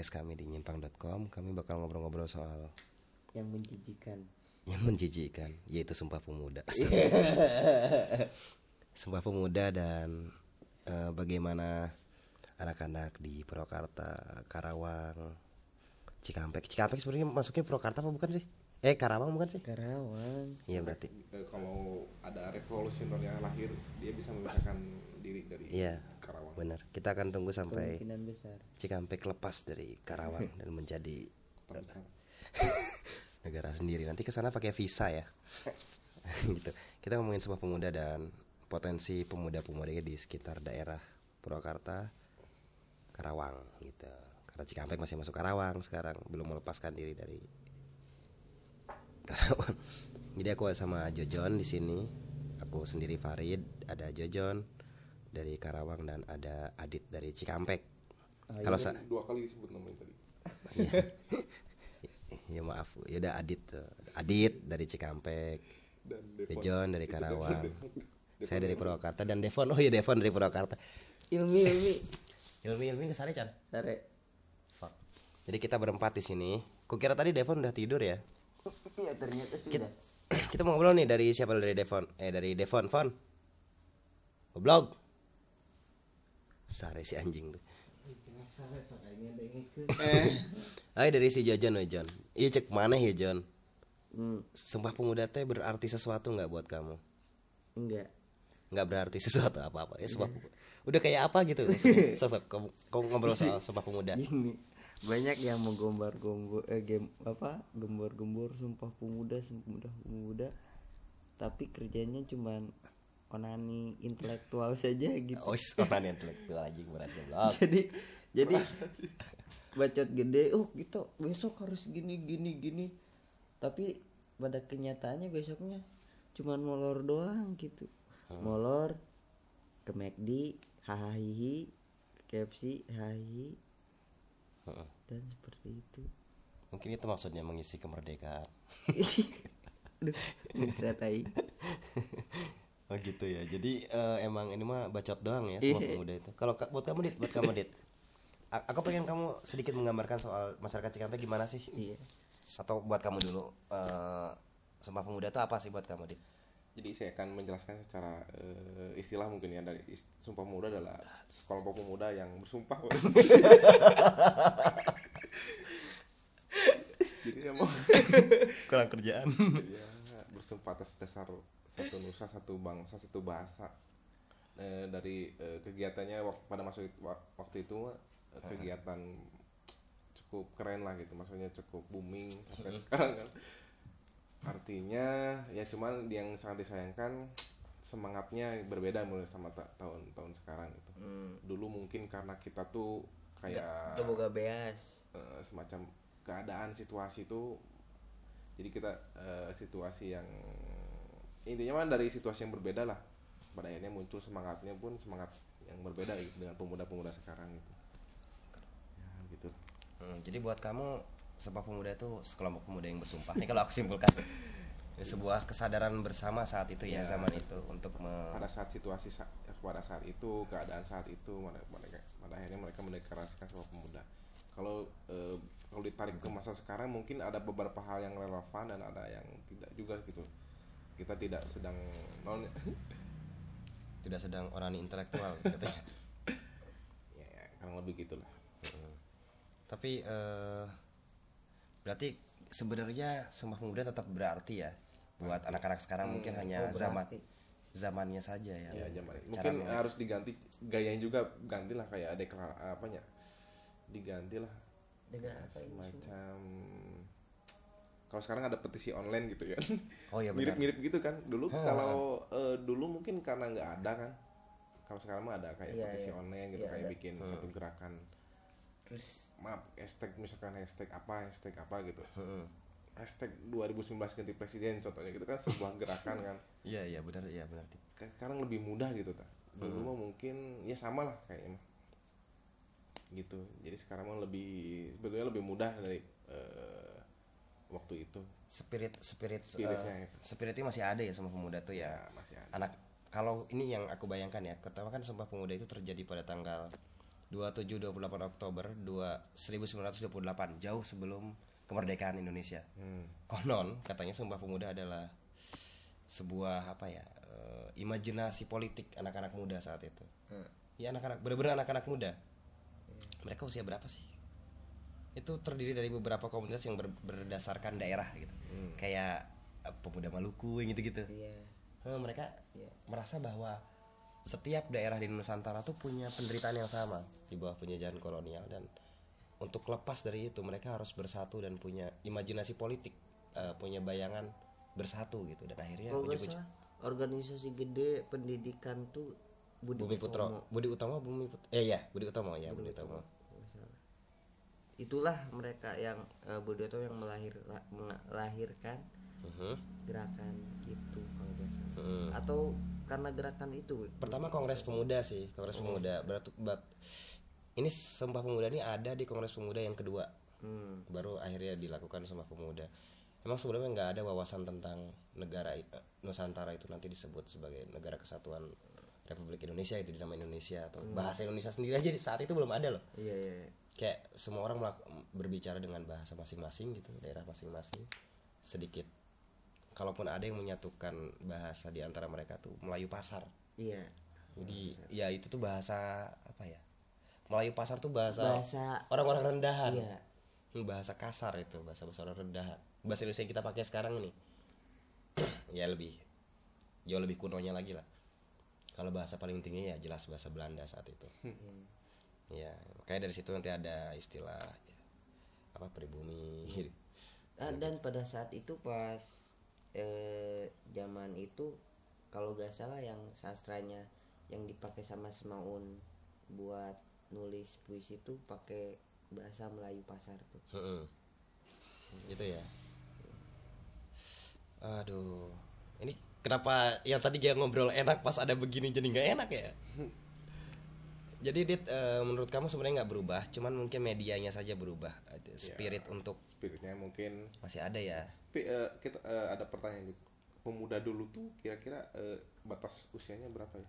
podcast kami di nyimpang.com. Kami bakal ngobrol-ngobrol soal yang menjijikan. yang menjijikan, yaitu Sumpah Pemuda. Sumpah Pemuda dan uh, bagaimana anak-anak di Purwakarta, Karawang, Cikampek. Cikampek sebenarnya masuknya Purwakarta apa bukan sih? Eh Karawang bukan sih? Karawang. Iya berarti. Kalau ada revolusioner yang lahir dia bisa memisahkan diri dari Iya. Karawang Benar. Kita akan tunggu sampai. Cikampek lepas dari Karawang dan menjadi negara sendiri. Nanti ke sana pakai visa ya. gitu. Kita ngomongin sebuah pemuda dan potensi pemuda-pemuda di sekitar daerah Purwakarta, Karawang gitu. Karena Cikampek masih masuk Karawang sekarang, belum melepaskan diri dari Karawang. Jadi aku sama Jojon di sini. Aku sendiri Farid, ada Jojon dari Karawang dan ada Adit dari Cikampek. Kalau sa dua kali disebut namanya tadi ya maaf, ya udah Adit tuh. Adit dari Cikampek, dan Devon Jojon dari Karawang. Devon, Devon. Saya dari Purwakarta dan Devon. Oh iya Devon dari Purwakarta. Ilmi ilmi. Ilmi Ilmi ke sana Chan. Sare. Fuck. Jadi kita berempat di sini. Kukira tadi Devon udah tidur ya. Iya ternyata Kita, sudah. kita mau ngobrol nih dari siapa dari Devon? Eh dari Devon, Fon. Goblok. Sare si anjing tuh. Eh, dari si Jojon we Jon. Iya cek mana ya Jon? Hmm, Sumpah pemuda teh berarti sesuatu nggak buat kamu? enggak. Nggak berarti sesuatu apa-apa ya sumpah pemuda. Udah kayak apa gitu? Sosok kamu, kamu ngobrol soal sumpah pemuda. Gini. Banyak yang menggombar-gombor eh game apa? Gembor-gembor sumpah pemuda, sumpah pemuda, pemuda. Tapi kerjanya cuman onani intelektual saja gitu. Oh, orang intelektual aja berat goblok. jadi jadi bacot gede oh gitu besok harus gini gini gini tapi pada kenyataannya besoknya cuman molor doang gitu molor ke McD hahaha KFC hahaha Heeh. dan seperti itu Mungkin itu maksudnya mengisi kemerdekaan. Aduh, menceratai Oh gitu ya. Jadi eh, emang ini mah bacot doang ya semua Iya. pemuda itu. Kalau ka- buat kamu dit, buat kamu dit. A- aku pengen kamu sedikit menggambarkan soal masyarakat Cikampek gimana sih? iya Atau buat kamu dulu eh Sumpah Pemuda itu apa sih buat kamu dit? jadi saya akan menjelaskan secara eh, istilah mungkin ya dari sumpah pemuda adalah sekelompok pemuda yang bersumpah jadi ya mau Kurang kerjaan. ya bersumpah atas dasar satu nusa satu bangsa satu bahasa. Eh, dari eh, kegiatannya wak- pada masa waktu itu eh, kegiatan cukup keren lah gitu. Maksudnya cukup booming sampai sekarang kan. Artinya ya cuman yang sangat disayangkan semangatnya berbeda mulai sama ta- tahun-tahun sekarang gitu. Dulu mungkin karena kita tuh kayak boga beas. Eh, semacam keadaan situasi itu jadi kita eh, situasi yang intinya mah dari situasi yang berbeda lah. Pada akhirnya muncul semangatnya pun semangat yang berbeda gitu dengan pemuda-pemuda sekarang gitu. Ya gitu. Hmm, jadi buat kamu Sumpah Pemuda itu sekelompok pemuda yang bersumpah. Ini kalau aku simpulkan. Ini sebuah kesadaran bersama saat itu ya, zaman itu untuk me- pada saat situasi pada saat itu keadaan saat itu pada, pada, akhirnya mereka mendeklarasikan sebuah pemuda. Kalau eh, kalau ditarik ke masa sekarang mungkin ada beberapa hal yang relevan dan ada yang tidak juga gitu kita tidak sedang non tidak sedang onani intelektual katanya. ya, ya kurang lebih gitulah. Tapi eh, berarti sebenarnya Sumpah Pemuda tetap berarti ya? Buat anak-anak sekarang mungkin hanya oh, zaman zamannya saja ya. ya zaman. Mungkin meng- harus diganti gayanya juga gantilah kayak deklar apanya? Digantilah. Dengan apa ini? Semacam kalau sekarang ada petisi online gitu ya. Oh iya mirip-mirip gitu kan. Dulu kalau eh, dulu mungkin karena nggak ada kan. Kalau sekarang mah ada kayak Iya, petisi iya. online gitu Iya, kayak ada. bikin satu gerakan. Terus? Maaf hashtag misalkan hashtag apa hashtag apa gitu. Heeh. hashtag 2019 ganti presiden contohnya gitu kan sebuah gerakan kan. Iya iya benar iya benar. Kayak sekarang lebih mudah gitu ta dulu mah mungkin ya sama lah kayaknya. Gitu. Jadi sekarang mah lebih sebetulnya lebih mudah dari eh, waktu itu Spirit spirit Spiritnya eh, itu. spirit itu masih ada ya Sumpah Pemuda tuh ya. masih ada Anak kalau ini yang aku bayangkan ya, pertama kan Sumpah Pemuda itu terjadi pada tanggal 27 28 Oktober 2 1928 jauh sebelum kemerdekaan Indonesia. Konon katanya Sumpah Pemuda adalah sebuah apa ya eh, imajinasi politik anak-anak muda saat itu. Ya anak-anak benar-benar anak-anak muda. Mereka usia berapa sih? Itu terdiri dari beberapa komunitas yang ber- berdasarkan daerah gitu. Kayak eh, pemuda Maluku yang gitu-gitu. Iya. Eh, mereka Iya. merasa bahwa setiap daerah di Nusantara tuh punya penderitaan yang sama di bawah penjajahan kolonial dan untuk lepas dari itu mereka harus bersatu dan punya imajinasi politik, eh, punya bayangan bersatu gitu dan akhirnya Kalau salah organisasi gede pendidikan tuh Budi, Bumi. Putro, Budi Utama, Bumi Putro, eh ya Budi Utama ya Budi Utama. Nggak salah. Itulah mereka yang eh, Budi Utomo yang melahir la- melahirkan Mhm. gerakan gitu kalau nggak salah. Mhm. Atau karena gerakan itu Pertama Kongres Pemuda sih, Kongres Pemuda. Berarti ini Sumpah Pemuda ini ada di Kongres Pemuda yang kedua. Hmm. baru akhirnya dilakukan Sumpah Pemuda. Emang sebelumnya nggak ada wawasan tentang negara eh, Nusantara itu nanti disebut sebagai negara kesatuan Republik Indonesia itu dinamai Indonesia atau bahasa Indonesia sendiri aja saat itu belum ada loh. Iya iya. iya. Kayak semua orang berbicara dengan bahasa masing-masing gitu, daerah masing-masing. Sedikit kalaupun ada yang menyatukan bahasa di antara mereka tuh Melayu pasar. Iya. Jadi ya itu tuh bahasa apa ya? Melayu pasar tuh bahasa, Bahasa orang-orang rendahan. iya. Hmm, bahasa kasar itu bahasa bahasa orang rendahan bahasa Indonesia yang kita pakai sekarang nih ya lebih jauh lebih kunonya lagi lah kalau bahasa paling tinggi ya jelas bahasa Belanda saat itu. Ya makanya dari situ nanti ada istilah ya, apa pribumi Ah, dan pada saat itu pas eh, zaman itu kalau gak salah yang sastranya yang dipakai sama Semaun buat nulis puisi itu pakai bahasa Melayu pasar tuh. Mm-mm. gitu ya? Aduh. Ini kenapa yang tadi dia ngobrol enak pas ada begini jadi nggak enak ya? Jadi dit eh, menurut kamu sebenarnya nggak berubah cuman mungkin medianya saja berubah Ada spirit untuk spiritnya mungkin masih ada ya? Tapi eh, kita eh, ada pertanyaan gitu. Pemuda dulu tuh kira-kira eh, batas usianya berapa ya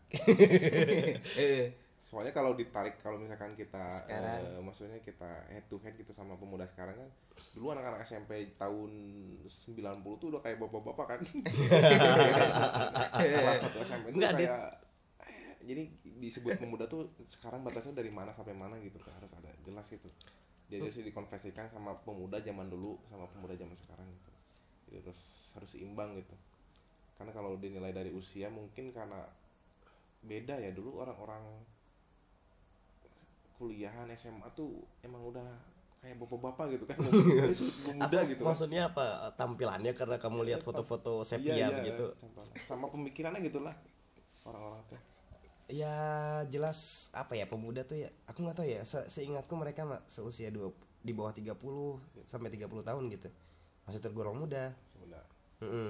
soalnya kalau ditarik kalau misalkan kita Sekarang. eh, maksudnya kita head to head gitu sama pemuda sekarang kan dulu anak-anak SMP tahun 90 tuh udah kayak bapak-bapak kan. Kelas satu SMP itu kayak eh, jadi disebut pemuda tuh sekarang batasnya dari mana sampai mana gitu kan harus ada jelas gitu. Jadi harus dikonversikan sama pemuda zaman dulu sama pemuda zaman sekarang gitu. Jadi harus harus seimbang gitu. Karena kalau dinilai dari usia mungkin karena beda ya dulu orang-orang kuliahan SMA tuh emang udah kayak bapak-bapak gitu kan. Apa- gitu. kan. maksudnya apa tampilannya karena kamu lihat foto-foto sepia Iya, iya, begitu? contohnya. sama pemikirannya gitulah orang-orang tuh. Ya jelas apa ya pemuda tuh ya aku nggak tahu ya se- seingatku mereka mah seusia dua di bawah 30 sampai 30 tahun gitu. Masih tergolong muda. Sebenarnya Mm-mm.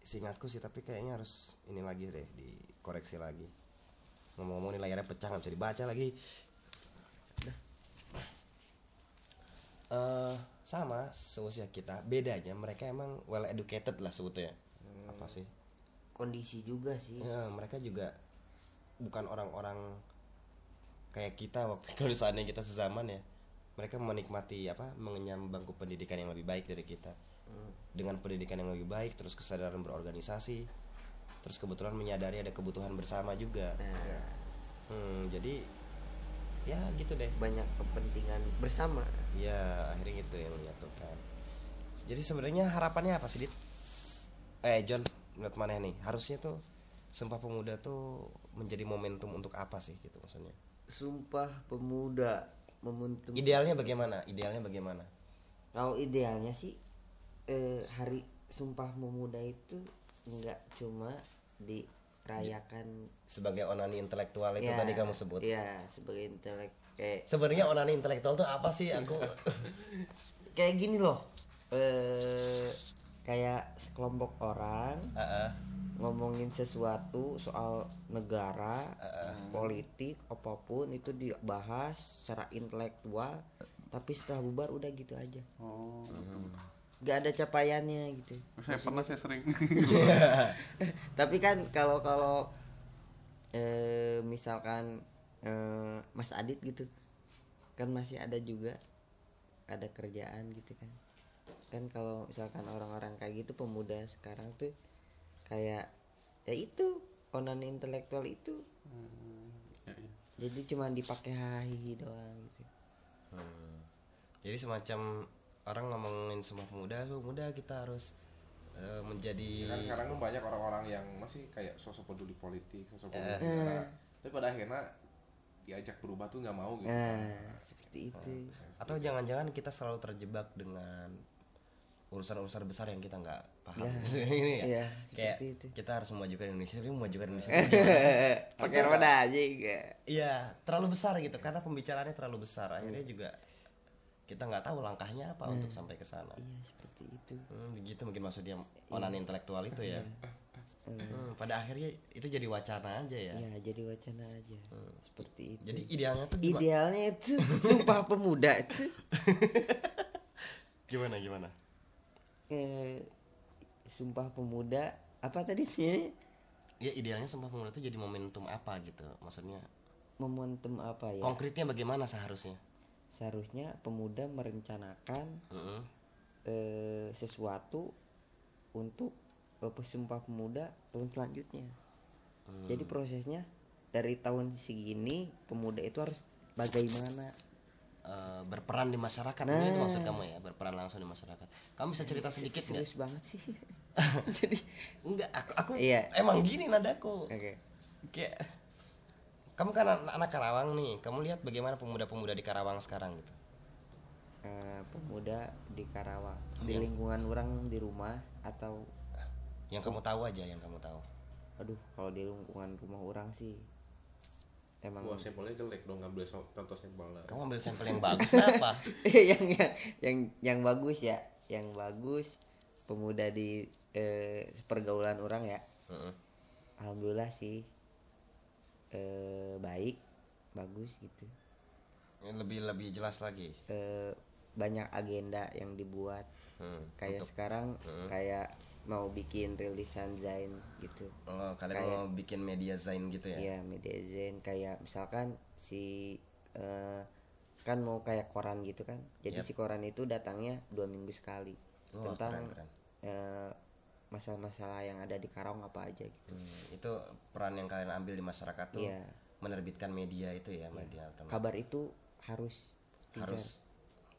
seingatku sih tapi kayaknya harus ini lagi deh dikoreksi lagi ngomong-ngomong ini layarnya pecah nggak bisa dibaca lagi. Eh sama seusia kita bedanya mereka emang well educated lah sebutnya. Apa sih? Kondisi juga sih. Ya, mereka juga bukan orang-orang kayak kita waktu kalau seandainya kita sezaman ya. Mereka menikmati apa mengenyam bangku pendidikan yang lebih baik dari kita. Dengan pendidikan yang lebih baik, terus kesadaran berorganisasi, terus kebetulan menyadari ada kebutuhan bersama juga. nah, Hmm, jadi ya gitu deh. banyak kepentingan bersama Ya akhirnya gitu yang menyatukan. Jadi sebenarnya harapannya apa sih Dit? Eh John, menurut mana nih? Harusnya tuh Sumpah Pemuda tuh menjadi momentum untuk apa sih gitu maksudnya? sumpah pemuda momentum Idealnya bagaimana? Idealnya bagaimana? kalau idealnya sih eh, hari sumpah pemuda itu nggak cuma dirayakan Sebagai onani intelektual itu ya, tadi kamu sebut. ya sebagai intelek kayak Sebenarnya onani intelektual tuh apa sih? Aku kayak gini loh eh kayak sekelompok orang Heeh. ngomongin sesuatu soal negara politik apa pun itu dibahas secara intelektual tapi setelah bubar udah gitu aja oh nggak ada capaiannya gitu. Saya pernah saya sering. Tapi kan kalau kalau eh, misalkan eh, Mas Adit gitu kan masih ada juga ada kerjaan gitu kan. Kan kalau misalkan orang-orang kayak gitu pemuda sekarang tuh kayak ya itu onan intelektual itu. Ya, ya. jadi cuma dipakai hahihi doang gitu. Hmm. Jadi semacam orang ngomongin semua pemuda, semua pemuda kita harus eh, menjadi kan sekarang kan banyak orang-orang yang masih kayak sosok peduli politik sosok peduli Eh. negara tapi pada akhirnya diajak berubah tuh nggak mau gitu nah seperti itu atau jangan-jangan kita selalu terjebak dengan urusan-urusan besar yang kita nggak paham. Ini ya. Iya, Kayak seperti itu. kita harus memajukan Indonesia, tapi memajukan Indonesia pakai roda aja Iya, terlalu besar gitu karena pembicaraannya terlalu besar. Akhirnya juga kita nggak tahu langkahnya apa untuk sampai ke sana. iya seperti itu Hmm, begitu mungkin maksudnya onan intelektual itu ya. Hmm, pada akhirnya itu jadi wacana aja ya. ya jadi wacana aja seperti itu Jadi idealnya tuh gimana? idealnya itu sumpah pemuda itu Gimana gimana? eh, sumpah pemuda apa tadi sih Ya idealnya Sumpah Pemuda itu jadi momentum apa gitu? Maksudnya momentum apa ya konkretnya bagaimana seharusnya? Seharusnya pemuda merencanakan Heeh. eh, sesuatu untuk eh, pesumpah pemuda tahun selanjutnya. Hmm. jadi prosesnya dari tahun segini pemuda itu harus bagaimana? Eh, berperan di masyarakat. Ini itu maksud kamu ya? Berperan langsung di masyarakat. Kamu bisa cerita sedikit nggak? serius banget sih. Jadi enggak aku aku Iya. emang gini nadaku. Oke. Kayak kamu kan anak, anak Karawang nih. Kamu lihat bagaimana pemuda-pemuda di Karawang sekarang gitu? Eh, pemuda di Karawang. Iya. di lingkungan orang di rumah atau yang kamu tahu aja yang kamu tahu. Aduh kalau di lingkungan rumah orang sih emang Wah sampelnya jelek dong ngambil contoh sampelnya kamu ambil sampel yang bagus kenapa? Yang yang yang yang bagus ya. Yang bagus pemuda di eh, pergaulan orang ya. Heeh. alhamdulillah sih eh, baik bagus gitu. Lebih lebih jelas lagi? Eh, banyak agenda yang dibuat. Hmm, kayak untuk- sekarang kayak mau bikin rilisan Zain gitu. Oh, kalian kayak- mau bikin media zain gitu ya? Iya media Zain. Kayak misalkan si eh, kan mau kayak koran gitu kan. Jadi si koran itu datangnya dua minggu sekali. Wah, tentang keren, keren. eh, masalah-masalah yang ada di Karawang apa aja gitu. Hmm, itu peran yang kalian ambil di masyarakat tuh Iya. menerbitkan media itu ya media alternatif. Kabar itu harus harus.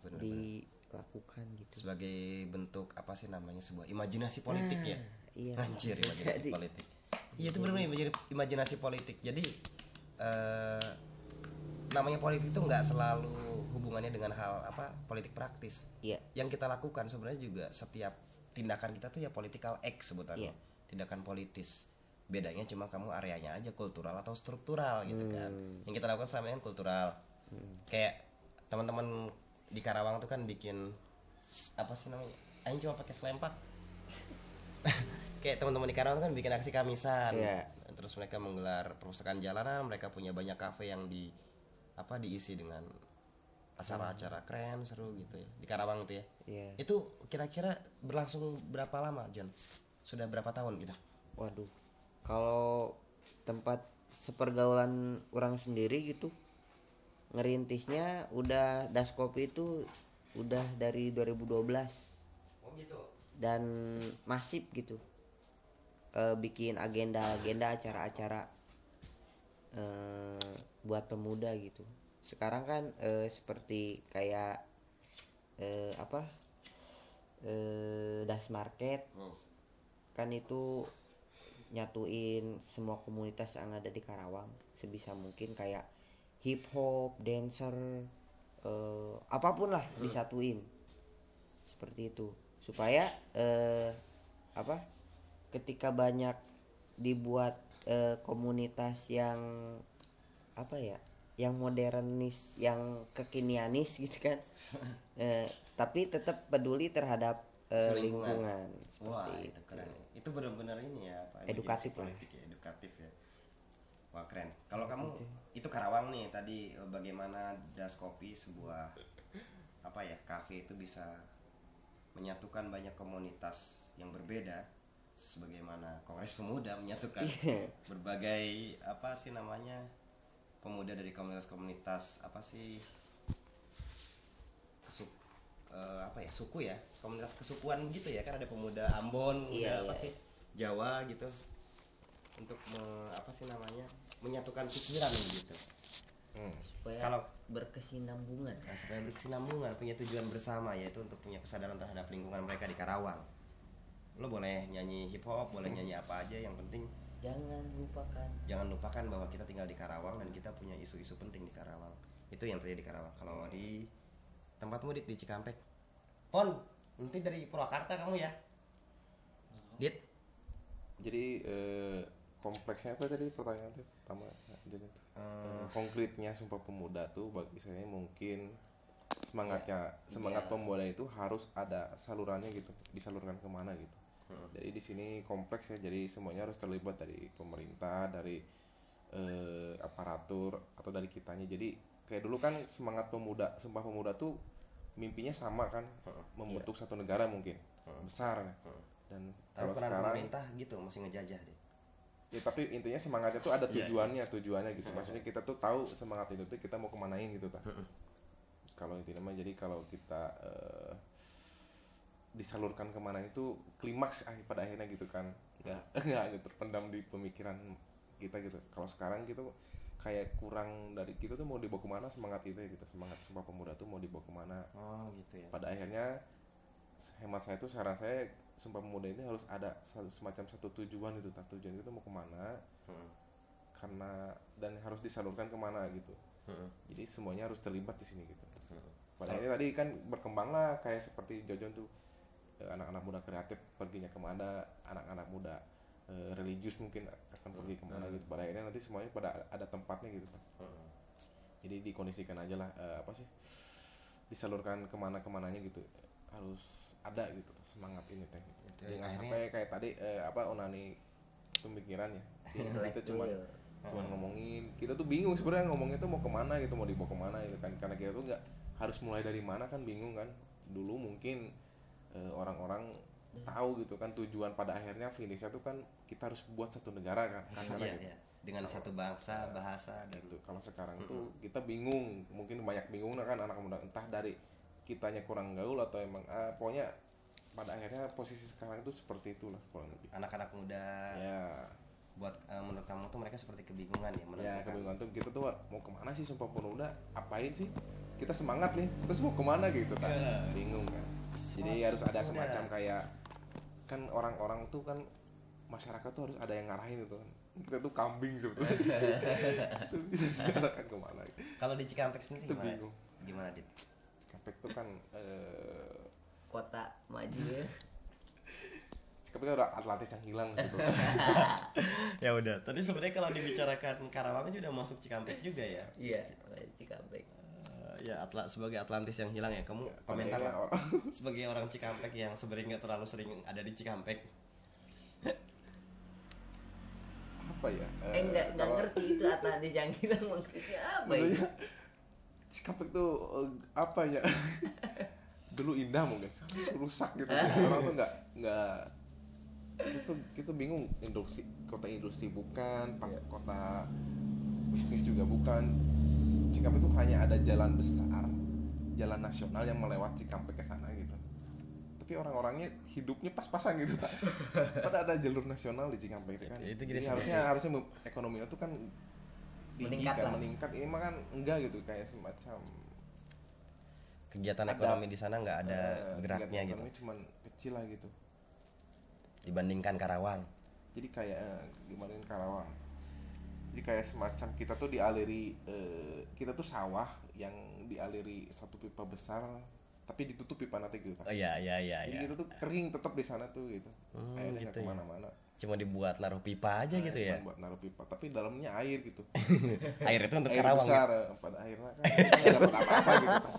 Bener dilakukan gitu. Sebagai bentuk apa sih namanya sebuah imajinasi politik ya? iya. Anjir imajinasi jadi. politik. Iya itu benar imajinasi, imajinasi politik. Jadi eh, namanya politik itu nggak selalu hubungannya dengan hal apa politik praktis. Iya. Yang kita lakukan sebenarnya juga setiap tindakan kita tuh ya political act sebutannya. Iya. tindakan politis. Bedanya cuma kamu areanya aja kultural atau struktural gitu kan. Yang kita lakukan selama ini kan kultural kayak teman-teman di Karawang tuh kan bikin apa sih namanya? Aing cuma pakai selempak. Kayak teman-teman di Karawang tuh kan bikin aksi kamisan. Iya. terus mereka menggelar perpustakaan jalanan mereka punya banyak kafe yang di apa diisi dengan acara-acara keren seru gitu ya. Di Karawang tuh ya. Iya. Itu kira-kira berlangsung berapa lama John? Sudah berapa tahun gitu? Waduh. Kalau tempat sepergaulan orang sendiri gitu ngerintisnya udah das kopi itu udah dari 2012 oh gitu. Dan masif gitu. Eh, bikin agenda-agenda acara-acara eh, buat pemuda gitu sekarang kan eh, seperti kayak eh, apa eh, das market. Kan itu nyatuin semua komunitas yang ada di Karawang sebisa mungkin kayak hip hop dancer eh, apa pun lah disatuin. Seperti itu. Supaya eh, apa ketika banyak dibuat eh, komunitas yang apa ya yang modernis yang kekinianis gitu kan. Eh, tapi tetap peduli terhadap eh, lingkungan. Wah seperti itu itu. keren. Itu benar-benar ini ya Pak. Edukatif politik ya edukatif ya. Wah keren. Kalau kamu itu Karawang nih tadi eh, bagaimana das kopi sebuah apa ya kafe itu bisa menyatukan banyak komunitas yang berbeda sebagaimana Kongres Pemuda menyatukan Iya. berbagai apa sih namanya pemuda dari komunitas-komunitas apa sih kesuk eh, apa ya suku ya komunitas kesukuan gitu ya kan ada pemuda Ambon Iya, pemuda apa iya. sih Jawa gitu untuk me- apa sih namanya menyatukan pikiran gitu Hmm. supaya Kalau- berkesinambungan nah, supaya berkesinambungan punya tujuan bersama yaitu untuk punya kesadaran terhadap lingkungan mereka di Karawang lo boleh nyanyi hip hop boleh nyanyi apa aja yang penting jangan lupakan. Jangan lupakan bahwa kita tinggal di Karawang dan kita punya isu-isu penting di Karawang. Itu yang terjadi di Karawang. Kalau di tempatmu dit di Cikampek. Pon nanti dari Purwakarta kamu ya. Dit? Jadi eh, kompleksnya apa tadi pertanyaannya pertama jadi tuh. Eh, konkretnya sumpah pemuda tuh bagi saya mungkin semangatnya semangat Iya. pemuda itu harus ada salurannya gitu. Disalurkan ke mana gitu jadi di sini kompleks ya jadi semuanya harus terlibat dari pemerintah dari eh, aparatur atau dari kitanya. Jadi kayak dulu kan semangat pemuda sumpah pemuda tuh mimpinya sama kan membentuk satu negara mungkin besar. Dan tapi kalau sekarang pemerintah gitu masih ngejajah dit ya tapi intinya semangatnya tuh ada Iya, tujuannya tujuannya gitu. Maksudnya kita tuh tahu semangat itu tuh kita mau kemanain gitu kan kalau intinya mah jadi kalau kita eh, disalurkan ke mana itu klimaks ah, pada akhirnya gitu kan. Nggak nggak hanya terpendam di pemikiran kita gitu. Kalau sekarang gitu kayak kurang dari kita tuh mau dibawa ke mana semangat kita gitu semangat sumpah pemuda tuh mau dibawa ke mana. Oh gitu ya. Pada akhirnya hemat saya tuh saran saya sumpah pemuda ini harus ada satu- semacam satu tujuan itu Nah, tujuan itu mau ke mana Hmm. karena dan harus disalurkan ke mana gitu. Hmm. jadi semuanya harus terlibat di sini gitu. Hmm. pada akhirnya tadi kan berkembang lah kayak seperti Jojon tuh anak-anak muda kreatif perginya ke mana anak-anak muda eh, religius mungkin akan pergi ke mana gitu. Pada akhirnya nanti semuanya pada ada tempatnya gitu kan Hmm. jadi dikondisikan aja lah eh, apa sih disalurkan ke mana ke mananya gitu. Harus ada gitu semangat ini teh gitu. Akhirnya- sampai kayak tadi eh, apa onani pemikiran ya. Kita cuma cuma ngomongin. Kita tuh bingung sebenarnya ngomongnya tuh mau ke mana gitu mau dibawa ke mana gitu kan. Karena kita tuh nggak harus mulai dari mana kan bingung kan. Dulu mungkin eh, orang-orang tahu gitu kan tujuan pada akhirnya finishnya tuh kan kita harus buat satu negara kan kasarnya Iya, gitu. iya. dengan satu bangsa bahasa dan gitu. Kalau sekarang tuh kita bingung mungkin banyak bingung kan anak muda. Entah dari kitanya kurang gaul atau emang ah, pokoknya pada akhirnya posisi sekarang itu seperti itulah kurang lebih. Anak-anak muda ya. buat eh, menurut kamu tuh mereka seperti kebingungan ya ya menentukan kebingungan tuh kita tuh mau ke mana sih sumpah pemuda? Apain sih? Kita semangat nih terus mau ke mana? Gitu kan. Bingung kan jadi harus ada semacam kayak kan orang-orang tuh kan masyarakat tuh harus ada yang ngarahin itu kan. Kita tuh kambing sebetulnya. Tuh bisa diarahkan ke mana? Kalau di Cikampek sendiri Itu gimana? bingung. gimana dit? Cikampek tuh kan eh kota maju ya. Cikampek ada Atlantis yang hilang gitu. ya udah tadi sebenarnya kalau dibicarakan Karawang udah masuk Cikampek juga ya? Iya Cikampek ya Atla sebagai Atlantis yang hilang ya kamu komentar Sebenarnya lah orang sebagai orang Cikampek yang sebenarnya nggak terlalu sering ada di Cikampek apa ya? eh nggak nggak kalau- ngerti itu Atlantis yang hilang maksudnya apa Maksudnya, itu Cikampek tuh eh, apa ya? Dulu indah mungkin, rusak gitu. Orang tuh nggak nggak itu kita bingung industri kota industri bukan, pak- kota bisnis juga bukan. Cikampek itu hanya ada jalan besar, jalan nasional yang melewati Cikampek ke sana gitu. Tapi orang-orangnya hidupnya pas-pasan gitu tak. Pada ada jalur nasional di Cikampek itu kan. Ya, itu Jadi harusnya harusnya ekonominya tuh kan Meningkat kan, lah. meningkat. Ini mah kan enggak gitu kayak semacam kegiatan Ada. ekonomi di sana nggak ada eh, geraknya gitu ekonomi cuman kecil lah gitu. dibandingkan Karawang Jadi kayak eh, gimana ini Karawang. Jadi kayak semacam kita tuh dialiri eh, kita tuh sawah yang dialiri satu pipa besar tapi ditutup pipa nanti gitu kan. oh iya iya iya Jadi iya kita tuh kering tetap di sana tuh gitu. Hmm, Airnya gitu ya. ke mana-mana. cuma dibuat naruh pipa aja Nah, gitu ya buat naruh pipa tapi dalamnya air gitu air itu untuk air Karawang besar ya? eh, pada akhirnya kan kita nggak dapat apa-apa gitu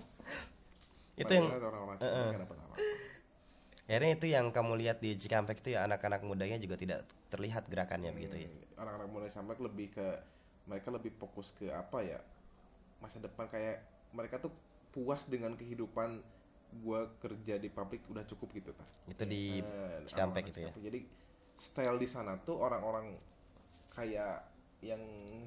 itu Pada yang orang-orang Cikampek nggak dapat apa-apa. Akhirnya itu yang kamu lihat di Cikampek itu ya anak-anak mudanya juga tidak terlihat gerakannya begitu ya? Hmm, anak-anak mulai sampai lebih ke mereka lebih fokus ke apa ya masa depan kayak mereka tuh puas dengan kehidupan gua kerja di pabrik udah cukup gitu ta itu di Eh, Cikampek orang-orang itu ya? Cikampek. jadi style di sana tuh orang-orang kayak yang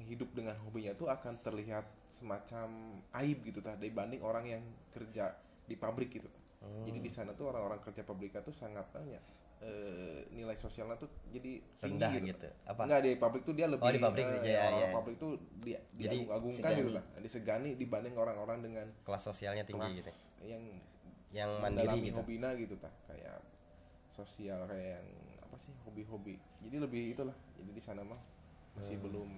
hidup dengan hobinya tuh akan terlihat semacam aib gitu tah dibanding orang yang kerja di pabrik gitu tah. jadi di sana tuh orang-orang kerja pabrika tuh sangat tanya eh, nilai sosialnya tuh jadi tinggi Rendah gitu, gitu. tah. Apa? Enggak di pabrik tuh dia lebih di pabrik, eh, iya, orang iya. pabrik tuh dia Jadi diagung-agungkan gitu segani. tah disegani dibanding orang-orang dengan kelas sosialnya tinggi kelas gitu yang yang mandiri gitu hobina gitu tah kayak sosial kayak yang apa sih hobi-hobi jadi lebih itulah jadi di sana mah masih Hmm. belum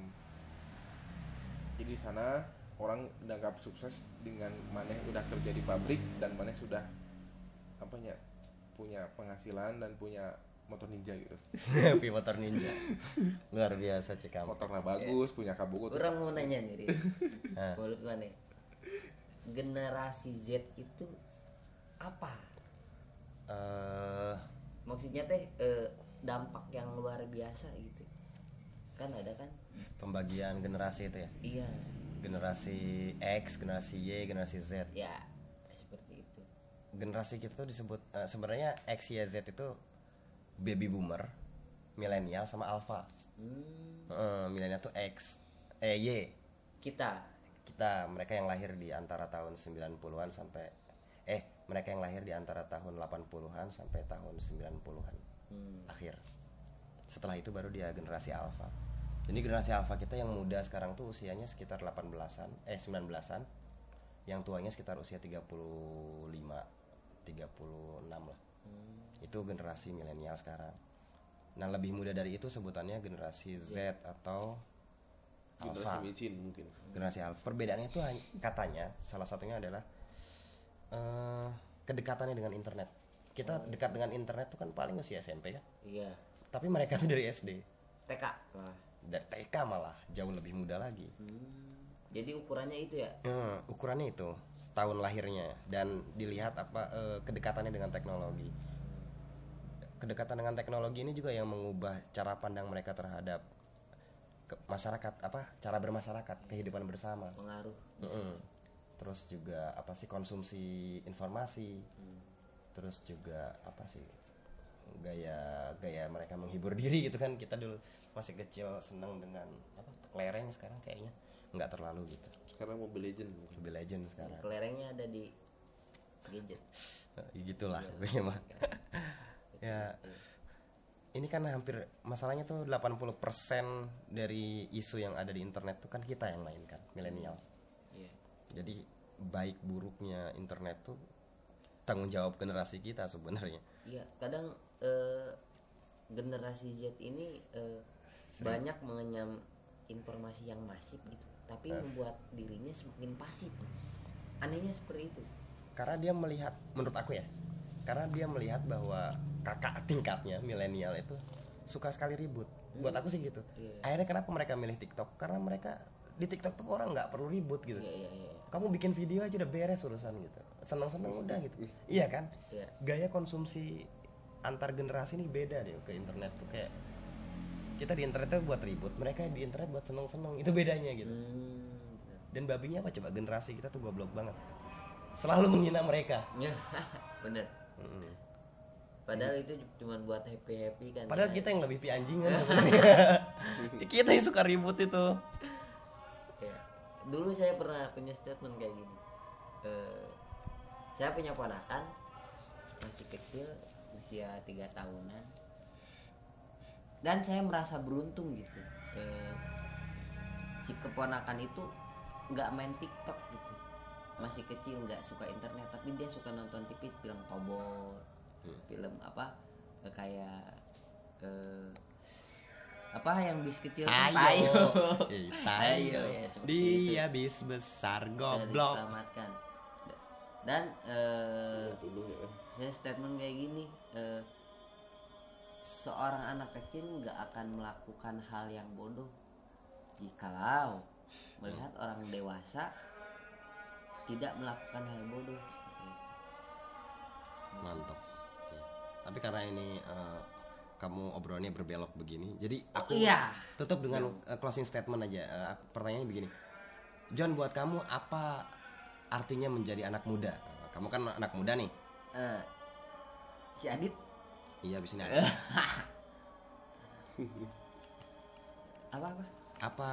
jadi di sana orang dianggap sukses dengan maneh udah kerja di pabrik dan maneh sudah apa ya punya penghasilan dan punya motor ninja gitu. Pi motor ninja. Luar biasa cekam motornya bagus punya kabuku tuh orang mau nanya nih. Menurut mana generasi Z itu apa? Eh maksudnya teh eh, dampak yang luar biasa gitu. Kan ada kan? pembagian generasi itu ya? Iya. Generasi X generasi Y generasi Z. Ya generasi kita tuh disebut eh, sebenarnya X Y Z itu baby boomer milenial sama alpha. Hmm, Heeh, milenial tuh X eh Y. Kita. Kita mereka yang lahir di antara tahun 90-an sampai eh mereka yang lahir di antara tahun 80-an sampai tahun 90-an hmm, akhir. Setelah itu baru dia generasi alpha. Jadi generasi alpha kita yang muda sekarang tuh usianya sekitar 18-an eh 19-an yang tuanya sekitar usia 35 36 lah. Itu generasi milenial sekarang. Nah lebih muda dari itu sebutannya generasi Z atau alpha. generasi micin mungkin. Generasi alpha. Perbedaannya itu katanya salah satunya adalah eh, kedekatannya dengan internet. Kita dekat dengan internet tuh kan paling usia SMP kan iya. Tapi mereka tuh dari SD TK lah dari TK malah jauh lebih muda lagi. Hmm, jadi ukurannya itu ya? Hmm, ukurannya itu tahun lahirnya dan dilihat apa eh, kedekatannya dengan teknologi. Kedekatan dengan teknologi ini juga yang mengubah cara pandang mereka terhadap ke- masyarakat apa cara bermasyarakat kehidupan bersama. Pengaruh. Mm-mm. terus juga apa sih konsumsi informasi. Terus juga apa sih gaya gaya mereka menghibur diri gitu kan. Kita dulu masih kecil seneng dengan apa kelereng sekarang kayaknya nggak terlalu gitu. Sekarang Mobile Legend Mobile Legend sekarang. Kelerengnya ada di gadget. Ya, gitulah pokoknya mah. Ya ini kan hampir masalahnya tuh 80% dari isu yang ada di internet tuh kan kita yang mainkan milenial. Iya. Jadi baik buruknya internet tuh tanggung jawab generasi kita sebenarnya. Iya kadang eh, generasi Z ini eh, banyak mengenyam informasi yang masif gitu tapi membuat dirinya semakin pasif. Anehnya seperti itu. Karena dia melihat menurut aku ya karena dia melihat bahwa kakak tingkatnya milenial itu suka sekali ribut. Buat aku sih gitu. Iya. akhirnya kenapa mereka milih TikTok? Karena mereka di TikTok tuh orang nggak perlu ribut gitu. Iya iya iya. Kamu bikin video aja udah beres urusan gitu. Senang-senang udah gitu. Iya kan? Iya. gaya konsumsi antar generasi ini beda deh ke internet tuh. Kayak kita di internet tuh buat ribut mereka di internet buat seneng-seneng itu bedanya gitu. Hmm, dan babinya apa coba? Generasi kita tuh goblok banget. Selalu menghina mereka. Ya, bener. Padahal itu cuma buat happy happy kan. Padahal kita yang lebih pi anjingan sebenarnya. Kita yang suka ribut itu. Dulu saya pernah punya statement kayak gini. Eh, saya punya ponakan masih kecil usia tiga tahunan dan saya merasa beruntung gitu. Eh, si keponakan itu nggak main TikTok gitu. Masih kecil nggak suka internet tapi dia suka nonton TV film Tobor film apa? Eh, kayak eh, apa yang bis kecil tuh? ayo. Eh, Tayo, tayo ya, seperti itu. dia bis besar goblok. diselamatkan. Dan eh, ya. saya statement kayak gini eh, seorang anak kecil nggak akan melakukan hal yang bodoh. Jikalau melihat orang dewasa tidak melakukan hal bodoh seperti itu. mantap. Tapi karena ini eh, kamu obrolannya berbelok begini jadi Oh, aku iya. tutup dengan eh, closing statement aja. Aku- pertanyaannya begini. John buat kamu apa artinya menjadi anak muda? Kamu kan anak muda nih. Eh, si Adit iya abis ini ada. apa apa? Apa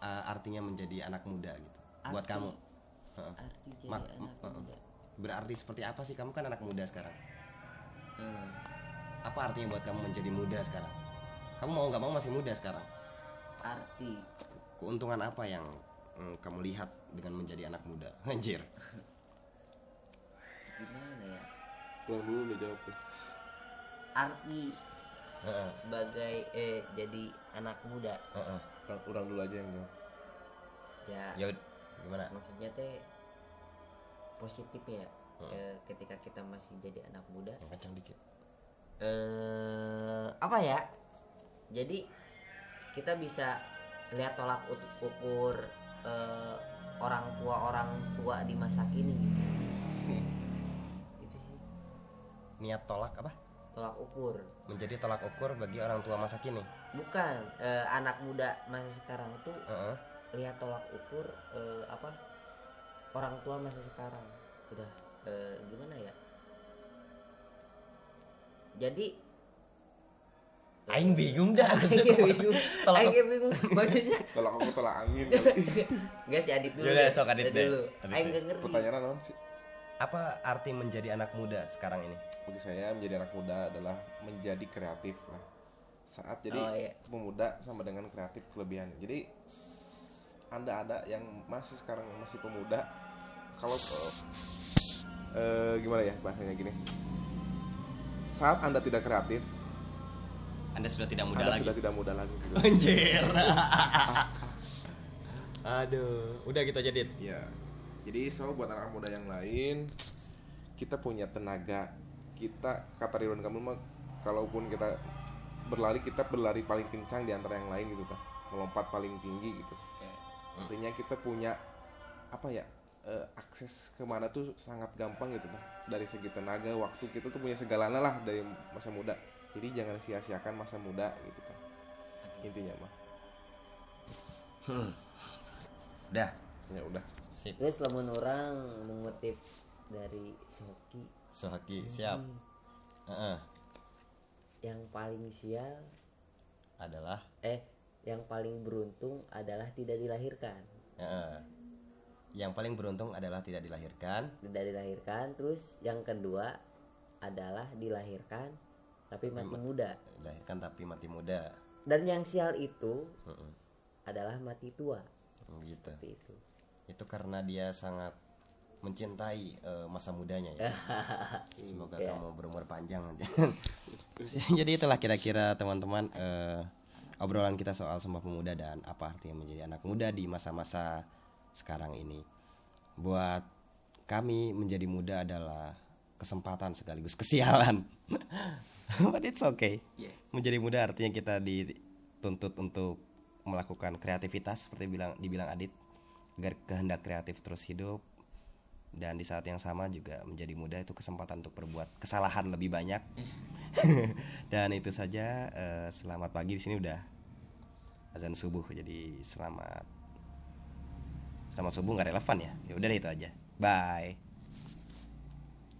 uh, artinya menjadi anak muda gitu? Buat Arti- kamu. Heeh. arti jadi Mak- anak heeh. muda. Berarti seperti apa sih? Kamu kan anak muda sekarang. Hmm. apa artinya buat kamu menjadi muda sekarang? Kamu mau nggak mau masih muda sekarang? Arti. Keuntungan apa yang mm, kamu lihat dengan menjadi anak muda? Anjir. Gimana ya? Pulang dulu udah jawab tuh arti Heeh, sebagai eh jadi anak muda. Heeh. orang, orang dulu aja yang jawab. Ya. Ya gimana? Maksudnya teh positif ya eh, ketika kita masih jadi anak muda. Kencang dikit. Eh apa ya? Jadi kita bisa lihat tolak ukur eh, orang tua orang tua di masa kini gitu. Itu sih. Niat tolak apa tolak ukur. Menjadi tolak ukur bagi orang tua masa kini? Bukan. Eh, anak muda masa sekarang tuh Heeh. lihat tolak ukur eh, apa orang tua masa sekarang. Udah eh, gimana ya? Jadi Aing bingung dah. Aing bingung. Tolak Aing bingung. Maksudnya tolak aku tolak angin. Enggak sih Adit dulu Yaudah, deh. sok Adit deh. dulu. Aing gak ngerti pertanyaan apa sih apa arti menjadi anak muda sekarang ini? Bagi saya menjadi anak muda adalah menjadi kreatif lah. Saat jadi Oh, iya. pemuda sama dengan kreatif kelebihan jadi anda ada yang masih sekarang masih pemuda kalau eh, eh, gimana ya bahasanya gini? Saat anda tidak kreatif anda sudah tidak muda anda lagi. sudah tidak muda lagi. Gitu. anjir. Aduh udah gitu aja dit? Ya jadi so buat anak muda yang lain kita punya tenaga kita kata Ridwan kamu mah kalaupun kita berlari kita berlari paling kencang di antara yang lain gitu tah melompat paling tinggi gitu. Artinya kita punya apa ya eh, akses ke mana tuh sangat gampang gitu tah dari segi tenaga waktu kita tuh punya segalanya lah dari masa muda. Jadi jangan sia-siakan masa muda gitu tah intinya mah. Udah. Ya udah sip. Terus lamun orang mengutip dari Soki Sohaki siap. Heeh. yang paling sial adalah? Eh yang paling beruntung adalah tidak dilahirkan. Heeh. yang paling beruntung adalah tidak dilahirkan. Tidak dilahirkan terus yang kedua adalah dilahirkan tapi mati muda. Dilahirkan tapi mati muda. Dan yang sial itu Heeh. adalah mati tua. Gitu. Seperti itu itu karena dia sangat mencintai eh, masa mudanya ya. Semoga Ya. kamu berumur panjang aja. Jadi itulah kira-kira teman-teman eh, obrolan kita soal sumpah pemuda dan apa artinya menjadi anak muda di masa-masa sekarang ini. Buat kami menjadi muda adalah kesempatan sekaligus kesialan. But it's okay. Yeah. menjadi muda artinya kita dituntut untuk melakukan kreativitas seperti bilang dibilang Adit agar kehendak kreatif terus hidup. Dan di saat yang sama juga menjadi muda itu kesempatan untuk berbuat kesalahan lebih banyak. Dan itu saja eh, selamat pagi. Di sini udah azan subuh jadi selamat selamat subuh nggak relevan ya? Ya udah itu aja. Bye